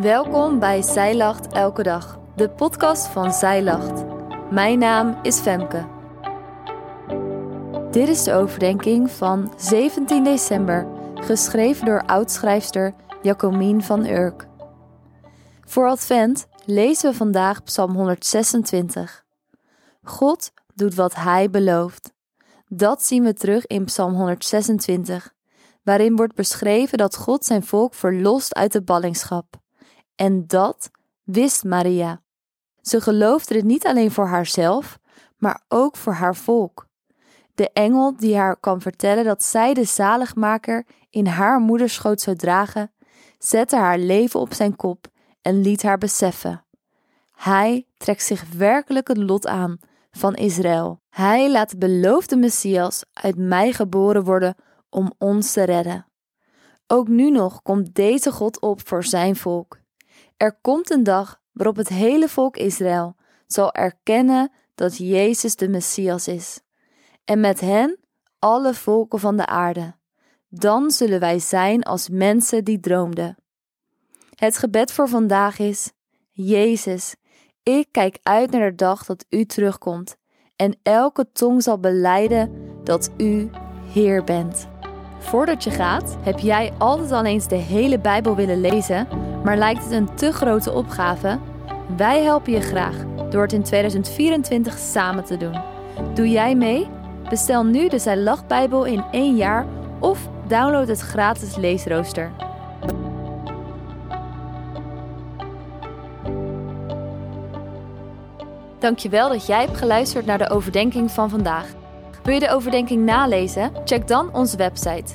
Welkom bij Zij Lacht Elke Dag, de podcast van Zij Lacht. Mijn naam is Femke. Dit is de overdenking van 17 december, geschreven door oudschrijfster Jacomien van Urk. Voor Advent lezen we vandaag Psalm 126. God doet wat Hij belooft. Dat zien we terug in Psalm 126, waarin wordt beschreven dat God zijn volk verlost uit de ballingschap. En dat wist Maria. Ze geloofde het niet alleen voor haarzelf, maar ook voor haar volk. De engel die haar kan vertellen dat zij de zaligmaker in haar moederschoot zou dragen, zette haar leven op zijn kop en liet haar beseffen. Hij trekt zich werkelijk het lot aan van Israël. Hij laat de beloofde Messias uit mij geboren worden om ons te redden. Ook nu nog komt deze God op voor zijn volk. Er komt een dag waarop het hele volk Israël zal erkennen dat Jezus de Messias is. En met hen alle volken van de aarde. Dan zullen wij zijn als mensen die droomden. Het gebed voor vandaag is: Jezus, ik kijk uit naar de dag dat U terugkomt en elke tong zal beleiden dat U Heer bent. Voordat je gaat, heb jij altijd al eens de hele Bijbel willen lezen, maar lijkt het een te grote opgave? Wij helpen je graag door het in 2024 samen te doen. Doe jij mee? Bestel nu de Zij Lacht Bijbel in één jaar of download het gratis leesrooster. Dankjewel dat jij hebt geluisterd naar de overdenking van vandaag. Wil je de overdenking nalezen? Check dan onze website.